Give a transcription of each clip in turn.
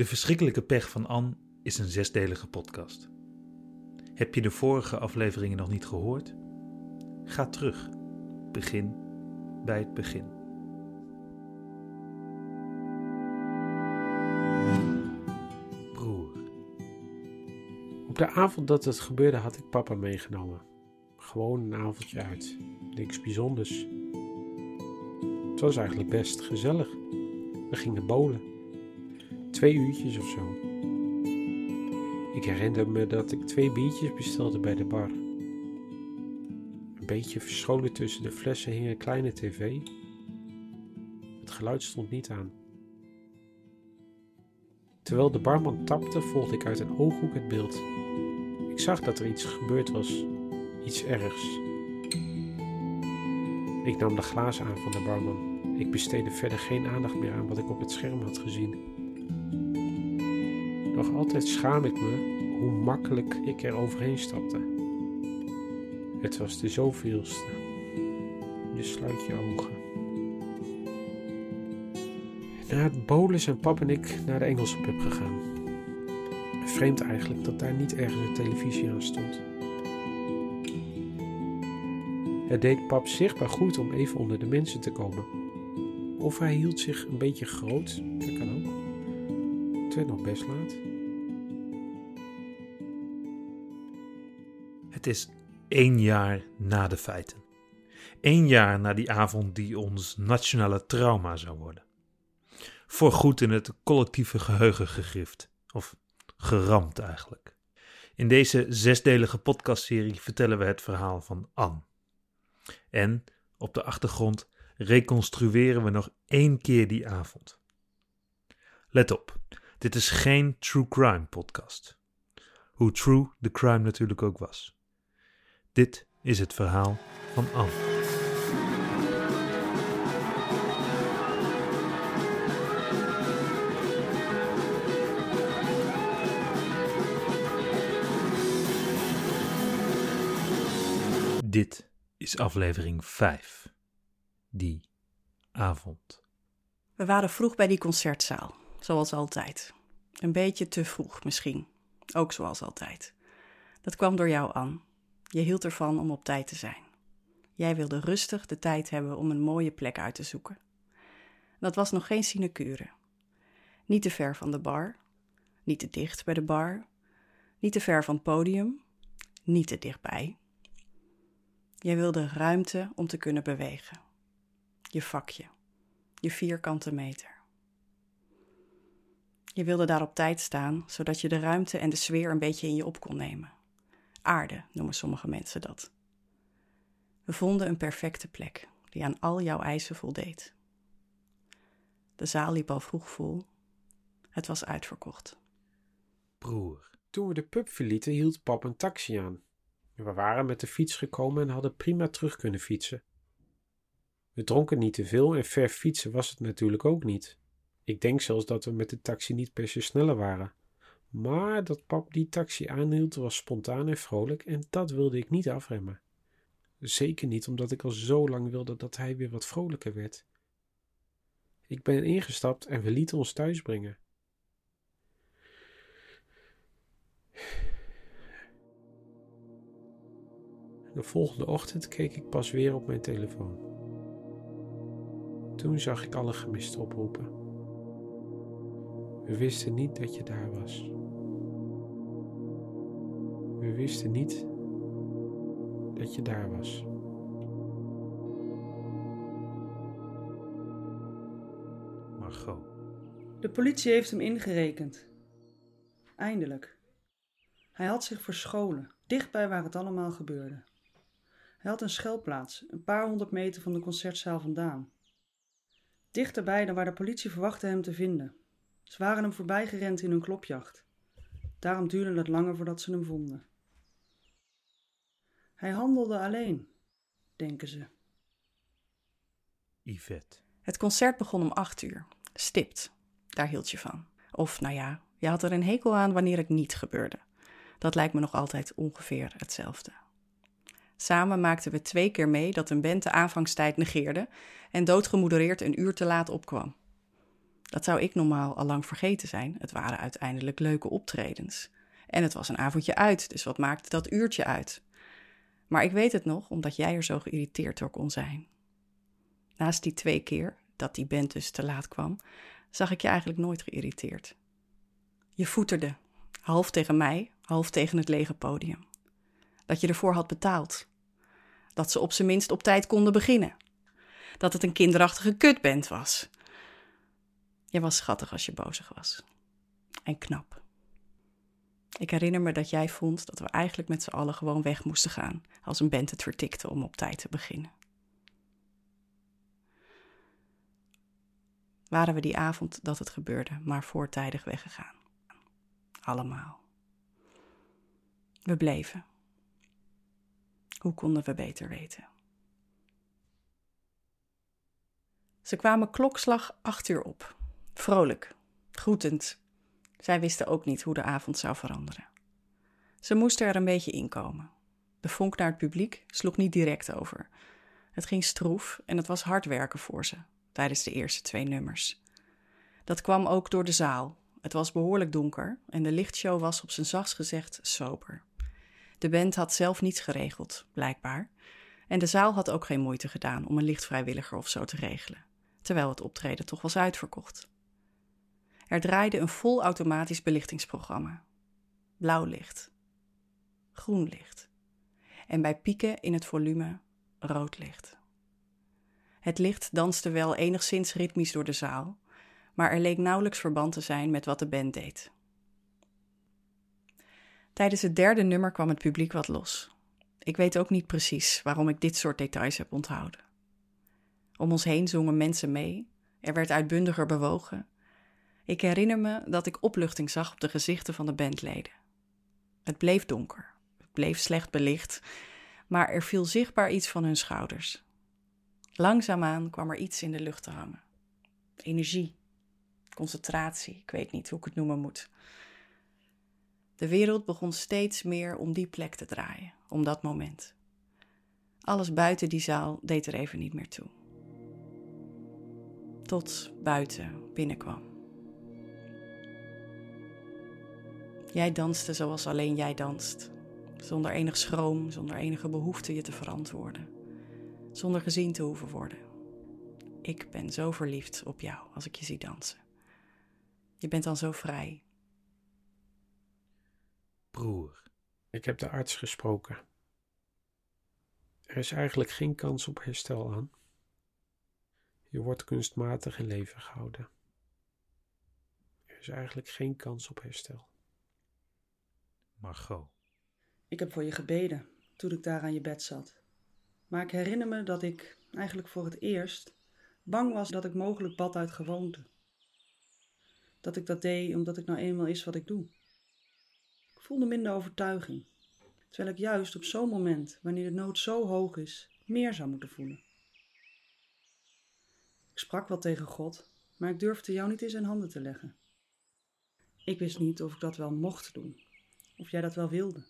De verschrikkelijke pech van Anne is een zesdelige podcast. Heb je de vorige afleveringen nog niet gehoord? Ga terug. Begin bij het begin. Broer. Op de avond dat het gebeurde had ik papa meegenomen. Gewoon een avondje uit. Niks bijzonders. Het was eigenlijk best gezellig. We gingen bowlen. Twee uurtjes of zo. Ik herinner me dat ik twee biertjes bestelde bij de bar. Een beetje verscholen tussen de flessen hing een kleine tv. Het geluid stond niet aan. Terwijl de barman tapte, volgde ik uit een ooghoek het beeld. Ik zag dat er iets gebeurd was. Iets ergs. Ik nam de glazen aan van de barman. Ik besteedde verder geen aandacht meer aan wat ik op het scherm had gezien. Nog altijd schaam ik me hoe makkelijk ik er overheen stapte. Het was de zoveelste. Je sluit je ogen. Na het bolen zijn pap en ik naar de Engelse pub gegaan. Vreemd eigenlijk dat daar niet ergens een televisie aan stond. Het deed pap zichtbaar goed om even onder de mensen te komen. Of hij hield zich een beetje groot, dat kan ook. Het werd nog best laat. Het is één jaar na de feiten. Eén jaar na die avond die ons nationale trauma zou worden. Voorgoed in het collectieve geheugen gegrift. Of geramd eigenlijk. In deze zesdelige podcastserie vertellen we het verhaal van Anne. En op de achtergrond reconstrueren we nog één keer die avond. Let op, dit is geen true crime podcast. Hoe true de crime natuurlijk ook was. Dit is het verhaal van Anne. Dit is aflevering 5. Die avond. We waren vroeg bij die concertzaal, zoals altijd. Een beetje te vroeg misschien, ook zoals altijd. Dat kwam door jou, Anne. Je hield ervan om op tijd te zijn. Jij wilde rustig de tijd hebben om een mooie plek uit te zoeken. Dat was nog geen sinecure. Niet te ver van de bar, niet te dicht bij de bar, niet te ver van het podium, niet te dichtbij. Jij wilde ruimte om te kunnen bewegen. Je vakje, je vierkante meter. Je wilde daar op tijd staan, zodat je de ruimte en de sfeer een beetje in je op kon nemen. Aarde noemen sommige mensen dat. We vonden een perfecte plek die aan al jouw eisen voldeed. De zaal liep al vroeg vol. Het was uitverkocht. Broer. Toen we de pub verlieten, hield pap een taxi aan. We waren met de fiets gekomen en hadden prima terug kunnen fietsen. We dronken niet te veel en ver fietsen was het natuurlijk ook niet. Ik denk zelfs dat we met de taxi niet per se sneller waren. Maar dat pap die taxi aanhield was spontaan en vrolijk en dat wilde ik niet afremmen. Zeker niet omdat ik al zo lang wilde dat hij weer wat vrolijker werd. Ik ben ingestapt en we lieten ons thuis brengen. De volgende ochtend keek ik pas weer op mijn telefoon. Toen zag ik alle gemiste oproepen. We wisten niet dat je daar was. We wisten niet dat je daar was. Margot. De politie heeft hem ingerekend. Eindelijk. Hij had zich verscholen, dichtbij waar het allemaal gebeurde. Hij had een schuilplaats, een paar honderd meter van de concertzaal vandaan. Dichterbij dan waar de politie verwachtte hem te vinden. Ze waren hem voorbijgerend in hun klopjacht. Daarom duurde het langer voordat ze hem vonden. Hij handelde alleen, denken ze. Yvette. Het concert begon om acht uur. Stipt. Daar hield je van. Of, nou ja, je had er een hekel aan wanneer het niet gebeurde. Dat lijkt me nog altijd ongeveer hetzelfde. Samen maakten we twee keer mee dat een band de aanvangstijd negeerde en doodgemodereerd een uur te laat opkwam. Dat zou ik normaal al lang vergeten zijn. Het waren uiteindelijk leuke optredens. En het was een avondje uit, dus wat maakte dat uurtje uit? Maar ik weet het nog, omdat jij er zo geïrriteerd door kon zijn. Naast die twee keer dat die band dus te laat kwam, zag ik je eigenlijk nooit geïrriteerd. Je voeterde, half tegen mij, half tegen het lege podium. Dat je ervoor had betaald. Dat ze op zijn minst op tijd konden beginnen. Dat het een kinderachtige kutband was. Je was schattig als je bozig was. En knap. Ik herinner me dat jij vond dat we eigenlijk met z'n allen gewoon weg moesten gaan als een band het vertikte om op tijd te beginnen. Waren we die avond dat het gebeurde, maar voortijdig weggegaan. Allemaal. We bleven. Hoe konden we beter weten? Ze kwamen klokslag acht uur op. Vrolijk, groetend. Zij wisten ook niet hoe de avond zou veranderen. Ze moesten er een beetje inkomen. De vonk naar het publiek sloeg niet direct over. Het ging stroef en het was hard werken voor ze tijdens de eerste twee nummers. Dat kwam ook door de zaal. Het was behoorlijk donker en de lichtshow was op zijn zachtst gezegd sober. De band had zelf niets geregeld, blijkbaar. En de zaal had ook geen moeite gedaan om een lichtvrijwilliger of zo te regelen, terwijl het optreden toch was uitverkocht. Er draaide een vol automatisch belichtingsprogramma. Blauw licht, groen licht en bij pieken in het volume rood licht. Het licht danste wel enigszins ritmisch door de zaal, maar er leek nauwelijks verband te zijn met wat de band deed. Tijdens het derde nummer kwam het publiek wat los. Ik weet ook niet precies waarom ik dit soort details heb onthouden. Om ons heen zongen mensen mee, er werd uitbundiger bewogen. Ik herinner me dat ik opluchting zag op de gezichten van de bandleden. Het bleef donker, het bleef slecht belicht, maar er viel zichtbaar iets van hun schouders. Langzaamaan kwam er iets in de lucht te hangen. Energie, concentratie, ik weet niet hoe ik het noemen moet. De wereld begon steeds meer om die plek te draaien, om dat moment. Alles buiten die zaal deed er even niet meer toe. Tot buiten binnenkwam. Jij danste zoals alleen jij danst, zonder enig schroom, zonder enige behoefte je te verantwoorden, zonder gezien te hoeven worden. Ik ben zo verliefd op jou als ik je zie dansen. Je bent dan zo vrij, Broer, Ik heb de arts gesproken. Er is eigenlijk geen kans op herstel aan. Je wordt kunstmatig in leven gehouden. Er is eigenlijk geen kans op herstel. Margot. Ik heb voor je gebeden toen ik daar aan je bed zat. Maar ik herinner me dat ik eigenlijk voor het eerst bang was dat ik mogelijk bad uit gewoonte. Dat ik dat deed omdat ik nou eenmaal is wat ik doe. Ik voelde minder overtuiging, terwijl ik juist op zo'n moment, wanneer de nood zo hoog is, meer zou moeten voelen. Ik sprak wel tegen God, maar ik durfde jou niet in zijn handen te leggen. Ik wist niet of ik dat wel mocht doen, of jij dat wel wilde.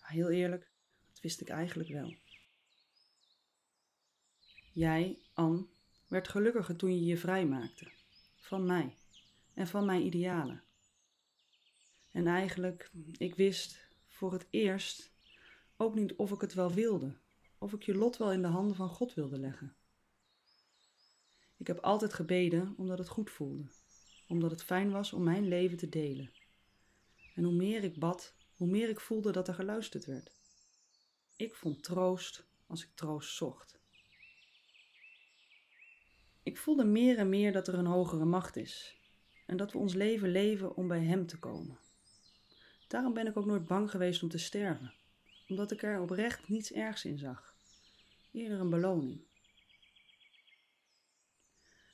Heel eerlijk, dat wist ik eigenlijk wel. Jij, Anne, werd gelukkiger toen je je vrijmaakte. Van mij en van mijn idealen. En eigenlijk, ik wist voor het eerst ook niet of ik het wel wilde, of ik je lot wel in de handen van God wilde leggen. Ik heb altijd gebeden omdat het goed voelde, omdat het fijn was om mijn leven te delen. En hoe meer ik bad, hoe meer ik voelde dat er geluisterd werd. Ik vond troost als ik troost zocht. Ik voelde meer en meer dat er een hogere macht is en dat we ons leven leven om bij Hem te komen. Daarom ben ik ook nooit bang geweest om te sterven, omdat ik er oprecht niets ergs in zag. Eerder een beloning.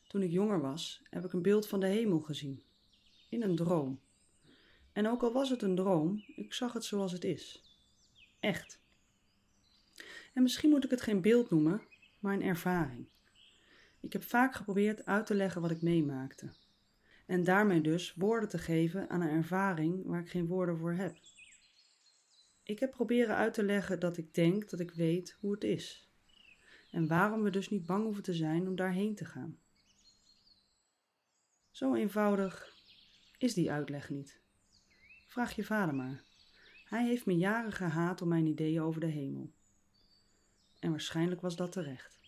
Toen ik jonger was, heb ik een beeld van de hemel gezien, in een droom. En ook al was het een droom, ik zag het zoals het is. Echt. En misschien moet ik het geen beeld noemen, maar een ervaring. Ik heb vaak geprobeerd uit te leggen wat ik meemaakte. En daarmee dus woorden te geven aan een ervaring waar ik geen woorden voor heb. Ik heb proberen uit te leggen dat ik denk dat ik weet hoe het is. En waarom we dus niet bang hoeven te zijn om daarheen te gaan. Zo eenvoudig is die uitleg niet. Vraag je vader maar. Hij heeft me jaren gehaat om mijn ideeën over de hemel. En waarschijnlijk was dat terecht.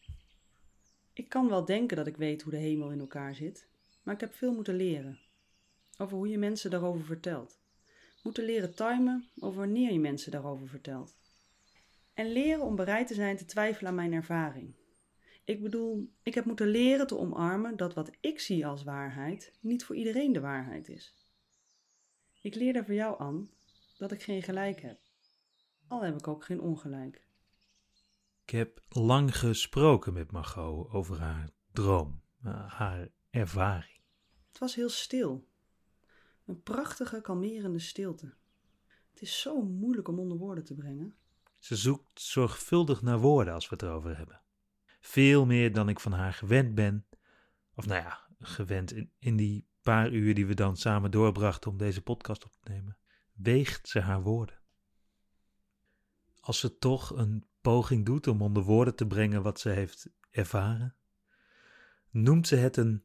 Ik kan wel denken dat ik weet hoe de hemel in elkaar zit, maar ik heb veel moeten leren. Over hoe je mensen daarover vertelt. Moeten leren timen over wanneer je mensen daarover vertelt. En leren om bereid te zijn te twijfelen aan mijn ervaring. Ik bedoel, ik heb moeten leren te omarmen dat wat ik zie als waarheid niet voor iedereen de waarheid is. Ik leerde voor jou, aan dat ik geen gelijk heb. Al heb ik ook geen ongelijk. Ik heb lang gesproken met Margot over haar droom, eh, haar ervaring. Het was heel stil. Een prachtige, kalmerende stilte. Het is zo moeilijk om onder woorden te brengen. Ze zoekt zorgvuldig naar woorden als we het erover hebben. Veel meer dan ik van haar gewend ben. Of nou ja, gewend in, in die paar uur die we dan samen doorbrachten om deze podcast op te nemen. Weegt ze haar woorden. Als ze toch een poging doet om onder woorden te brengen wat ze heeft ervaren, noemt ze het een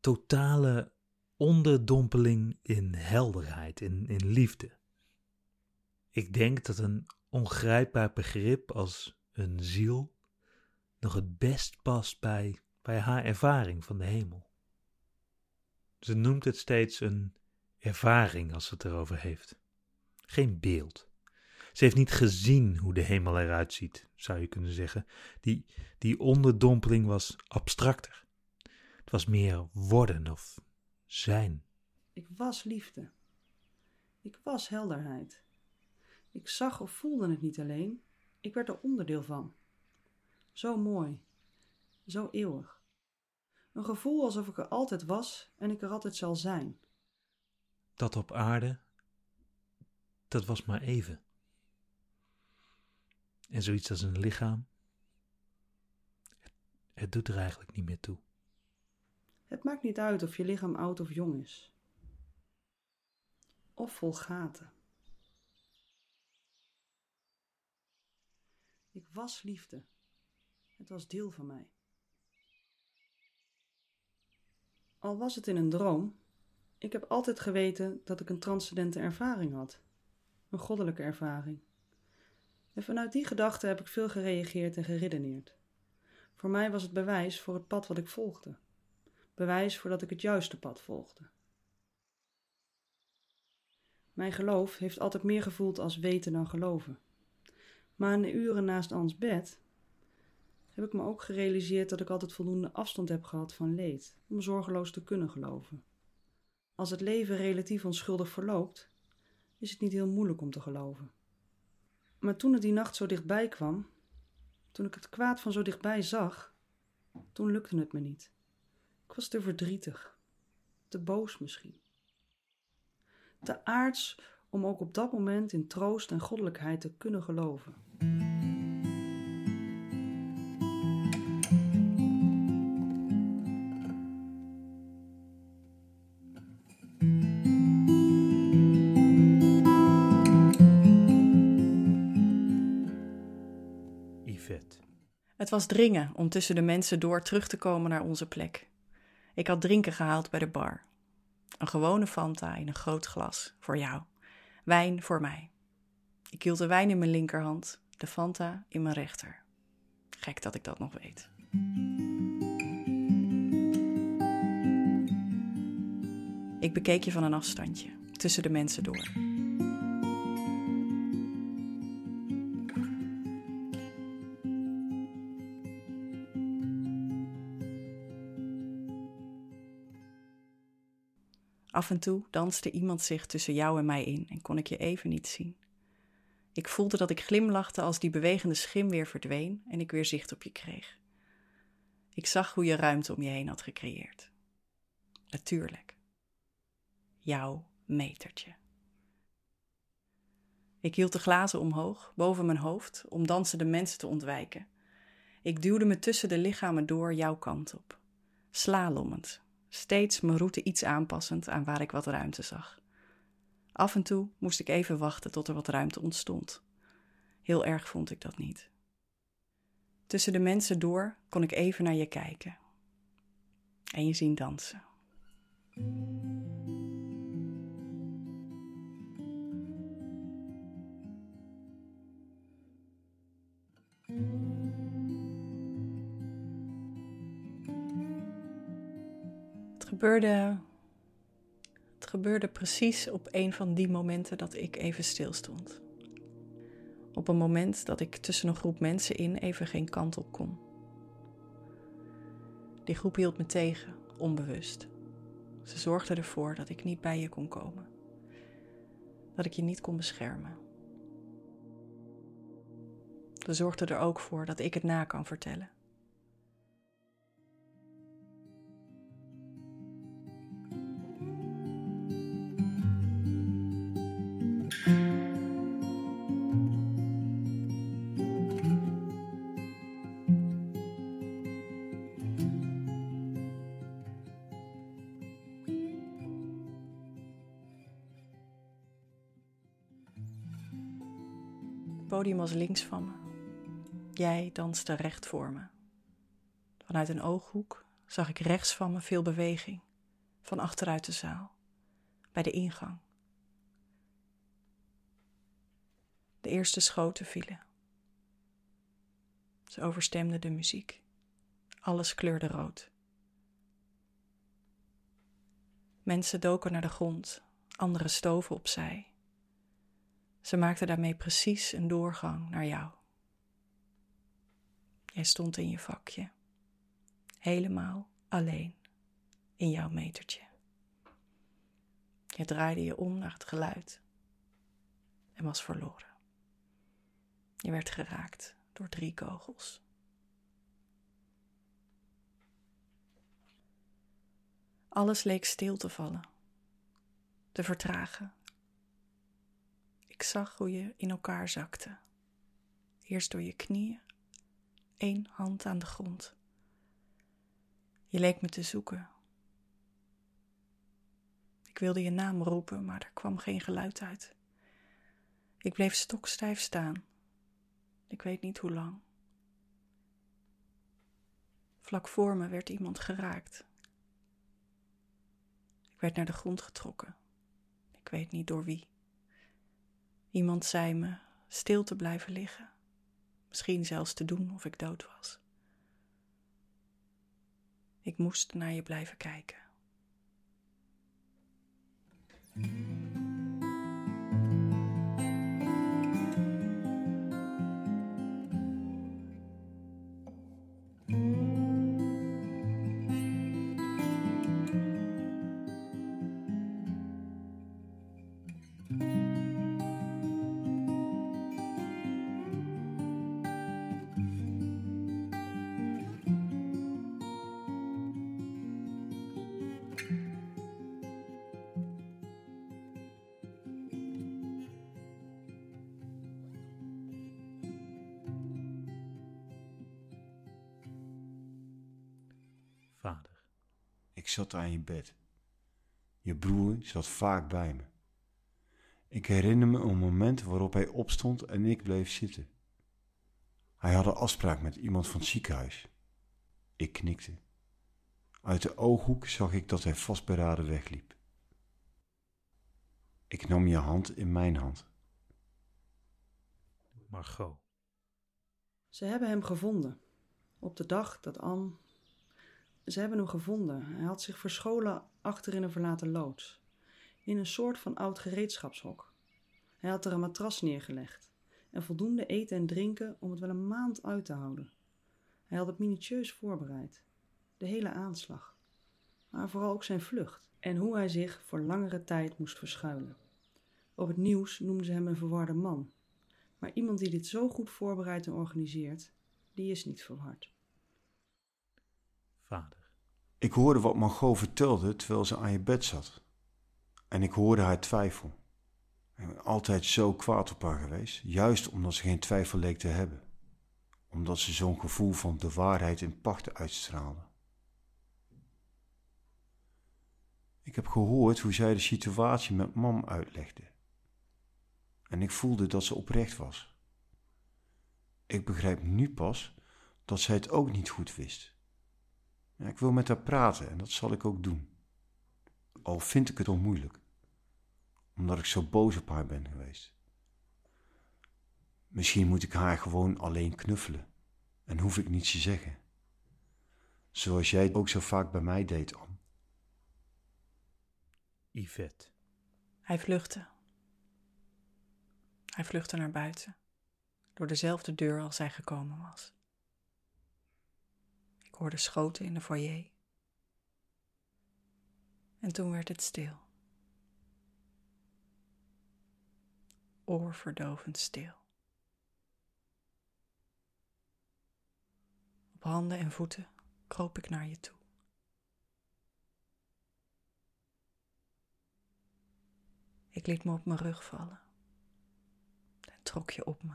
totale onderdompeling in helderheid, in, in liefde. Ik denk dat een ongrijpbaar begrip als een ziel nog het best past bij, bij haar ervaring van de hemel. Ze noemt het steeds een ervaring als ze het erover heeft. Geen beeld. Ze heeft niet gezien hoe de hemel eruit ziet, zou je kunnen zeggen. Die, die onderdompeling was abstracter. Het was meer worden of zijn. Ik was liefde. Ik was helderheid. Ik zag of voelde het niet alleen, ik werd er onderdeel van. Zo mooi, zo eeuwig. Een gevoel alsof ik er altijd was en ik er altijd zal zijn. Dat op aarde, dat was maar even. En zoiets als een lichaam, het, het doet er eigenlijk niet meer toe. Het maakt niet uit of je lichaam oud of jong is. Of vol gaten. Ik was liefde. Het was deel van mij. Al was het in een droom, ik heb altijd geweten dat ik een transcendente ervaring had. Een goddelijke ervaring. En vanuit die gedachte heb ik veel gereageerd en geredeneerd. Voor mij was het bewijs voor het pad wat ik volgde. Bewijs voordat ik het juiste pad volgde. Mijn geloof heeft altijd meer gevoeld als weten dan geloven. Maar in de uren naast Ans bed heb ik me ook gerealiseerd dat ik altijd voldoende afstand heb gehad van leed om zorgeloos te kunnen geloven. Als het leven relatief onschuldig verloopt, is het niet heel moeilijk om te geloven. Maar toen het die nacht zo dichtbij kwam, toen ik het kwaad van zo dichtbij zag, toen lukte het me niet. Ik was te verdrietig, te boos misschien. Te aards om ook op dat moment in troost en goddelijkheid te kunnen geloven. Het was dringen om tussen de mensen door terug te komen naar onze plek. Ik had drinken gehaald bij de bar. Een gewone Fanta in een groot glas voor jou. Wijn voor mij. Ik hield de wijn in mijn linkerhand, de Fanta in mijn rechter. Gek dat ik dat nog weet. Ik bekeek je van een afstandje, tussen de mensen door. Af en toe danste iemand zich tussen jou en mij in en kon ik je even niet zien. Ik voelde dat ik glimlachte als die bewegende schim weer verdween en ik weer zicht op je kreeg. Ik zag hoe je ruimte om je heen had gecreëerd. Natuurlijk. Jouw metertje. Ik hield de glazen omhoog, boven mijn hoofd, om dansende mensen te ontwijken. Ik duwde me tussen de lichamen door jouw kant op, slalommend, steeds mijn route iets aanpassend aan waar ik wat ruimte zag. Af en toe moest ik even wachten tot er wat ruimte ontstond. Heel erg vond ik dat niet. Tussen de mensen door kon ik even naar je kijken en je zien dansen. Gebeurde, het gebeurde precies op een van die momenten dat ik even stilstond. Op een moment dat ik tussen een groep mensen in even geen kant op kon. Die groep hield me tegen, onbewust. Ze zorgde ervoor dat ik niet bij je kon komen. Dat ik je niet kon beschermen. Ze zorgde er ook voor dat ik het na kan vertellen. Podium was links van me. Jij danste recht voor me. Vanuit een ooghoek zag ik rechts van me veel beweging, van achteruit de zaal, bij de ingang. De eerste schoten vielen. Ze overstemden de muziek. Alles kleurde rood. Mensen doken naar de grond, anderen stoven opzij. Ze maakten daarmee precies een doorgang naar jou. Jij stond in je vakje, helemaal alleen in jouw metertje. Je draaide je om naar het geluid en was verloren. Je werd geraakt door drie kogels. Alles leek stil te vallen, te vertragen. Ik zag hoe je in elkaar zakte. Eerst door je knieën, één hand aan de grond. Je leek me te zoeken. Ik wilde je naam roepen, maar er kwam geen geluid uit. Ik bleef stokstijf staan. Ik weet niet hoe lang. Vlak voor me werd iemand geraakt. Ik werd naar de grond getrokken. Ik weet niet door wie. Iemand zei me stil te blijven liggen, misschien zelfs te doen of ik dood was. Ik moest naar je blijven kijken. Zat aan je bed. Je broer zat vaak bij me. Ik herinner me een moment waarop hij opstond en ik bleef zitten. Hij had een afspraak met iemand van het ziekenhuis. Ik knikte. Uit de ooghoek zag ik dat hij vastberaden wegliep. Ik nam je hand in mijn hand. Margot, Ze hebben hem gevonden. Op de dag dat Anne. Ze hebben hem gevonden. Hij had zich verscholen achter in een verlaten loods. In een soort van oud gereedschapshok. Hij had er een matras neergelegd. En voldoende eten en drinken om het wel een maand uit te houden. Hij had het minutieus voorbereid. De hele aanslag. Maar vooral ook zijn vlucht. En hoe hij zich voor langere tijd moest verschuilen. Op het nieuws noemden ze hem een verwarde man. Maar iemand die dit zo goed voorbereidt en organiseert, die is niet verward. vader, Ik hoorde wat Margot vertelde terwijl ze aan je bed zat. En ik hoorde haar twijfel. Ik ben altijd zo kwaad op haar geweest, juist omdat ze geen twijfel leek te hebben. Omdat ze zo'n gevoel van de waarheid in pachten uitstraalde. Ik heb gehoord hoe zij de situatie met mam uitlegde. En ik voelde dat ze oprecht was. Ik begrijp nu pas dat zij het ook niet goed wist. Ja, ik wil met haar praten en dat zal ik ook doen. Al vind ik het onmoeilijk, omdat ik zo boos op haar ben geweest. Misschien moet ik haar gewoon alleen knuffelen en hoef ik niets te zeggen. Zoals jij ook zo vaak bij mij deed, Anne. Yvette. Hij vluchtte. Hij vluchtte naar buiten, door dezelfde deur als hij gekomen was. Hoorde schoten in de foyer. En toen werd het stil. Oorverdovend stil. Op handen en voeten kroop ik naar je toe. Ik liet me op mijn rug vallen en trok je op me.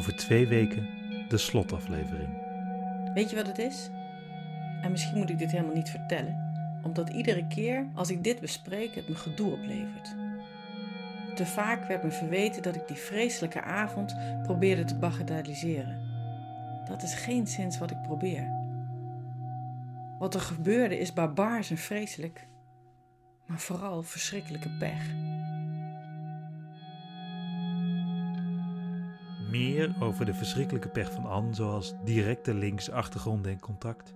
Over twee weken de slotaflevering. Weet je wat het is? En misschien moet ik dit helemaal niet vertellen, omdat iedere keer als ik dit bespreek het me gedoe oplevert. Te vaak werd me verweten dat ik die vreselijke avond probeerde te bagatelliseren. Dat is geen sinds wat ik probeer. Wat er gebeurde is barbaars en vreselijk, maar vooral verschrikkelijke pech. Meer over de verschrikkelijke pech van Anne, zoals directe links, achtergronden en contact,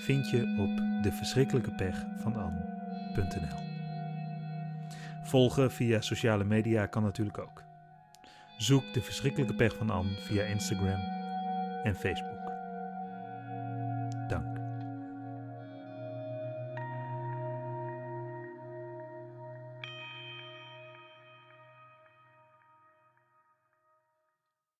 vind je op deverschrikkelijkepechvananne.nl. Volgen via sociale media kan natuurlijk ook. Zoek de verschrikkelijke pech van Anne via Instagram en Facebook.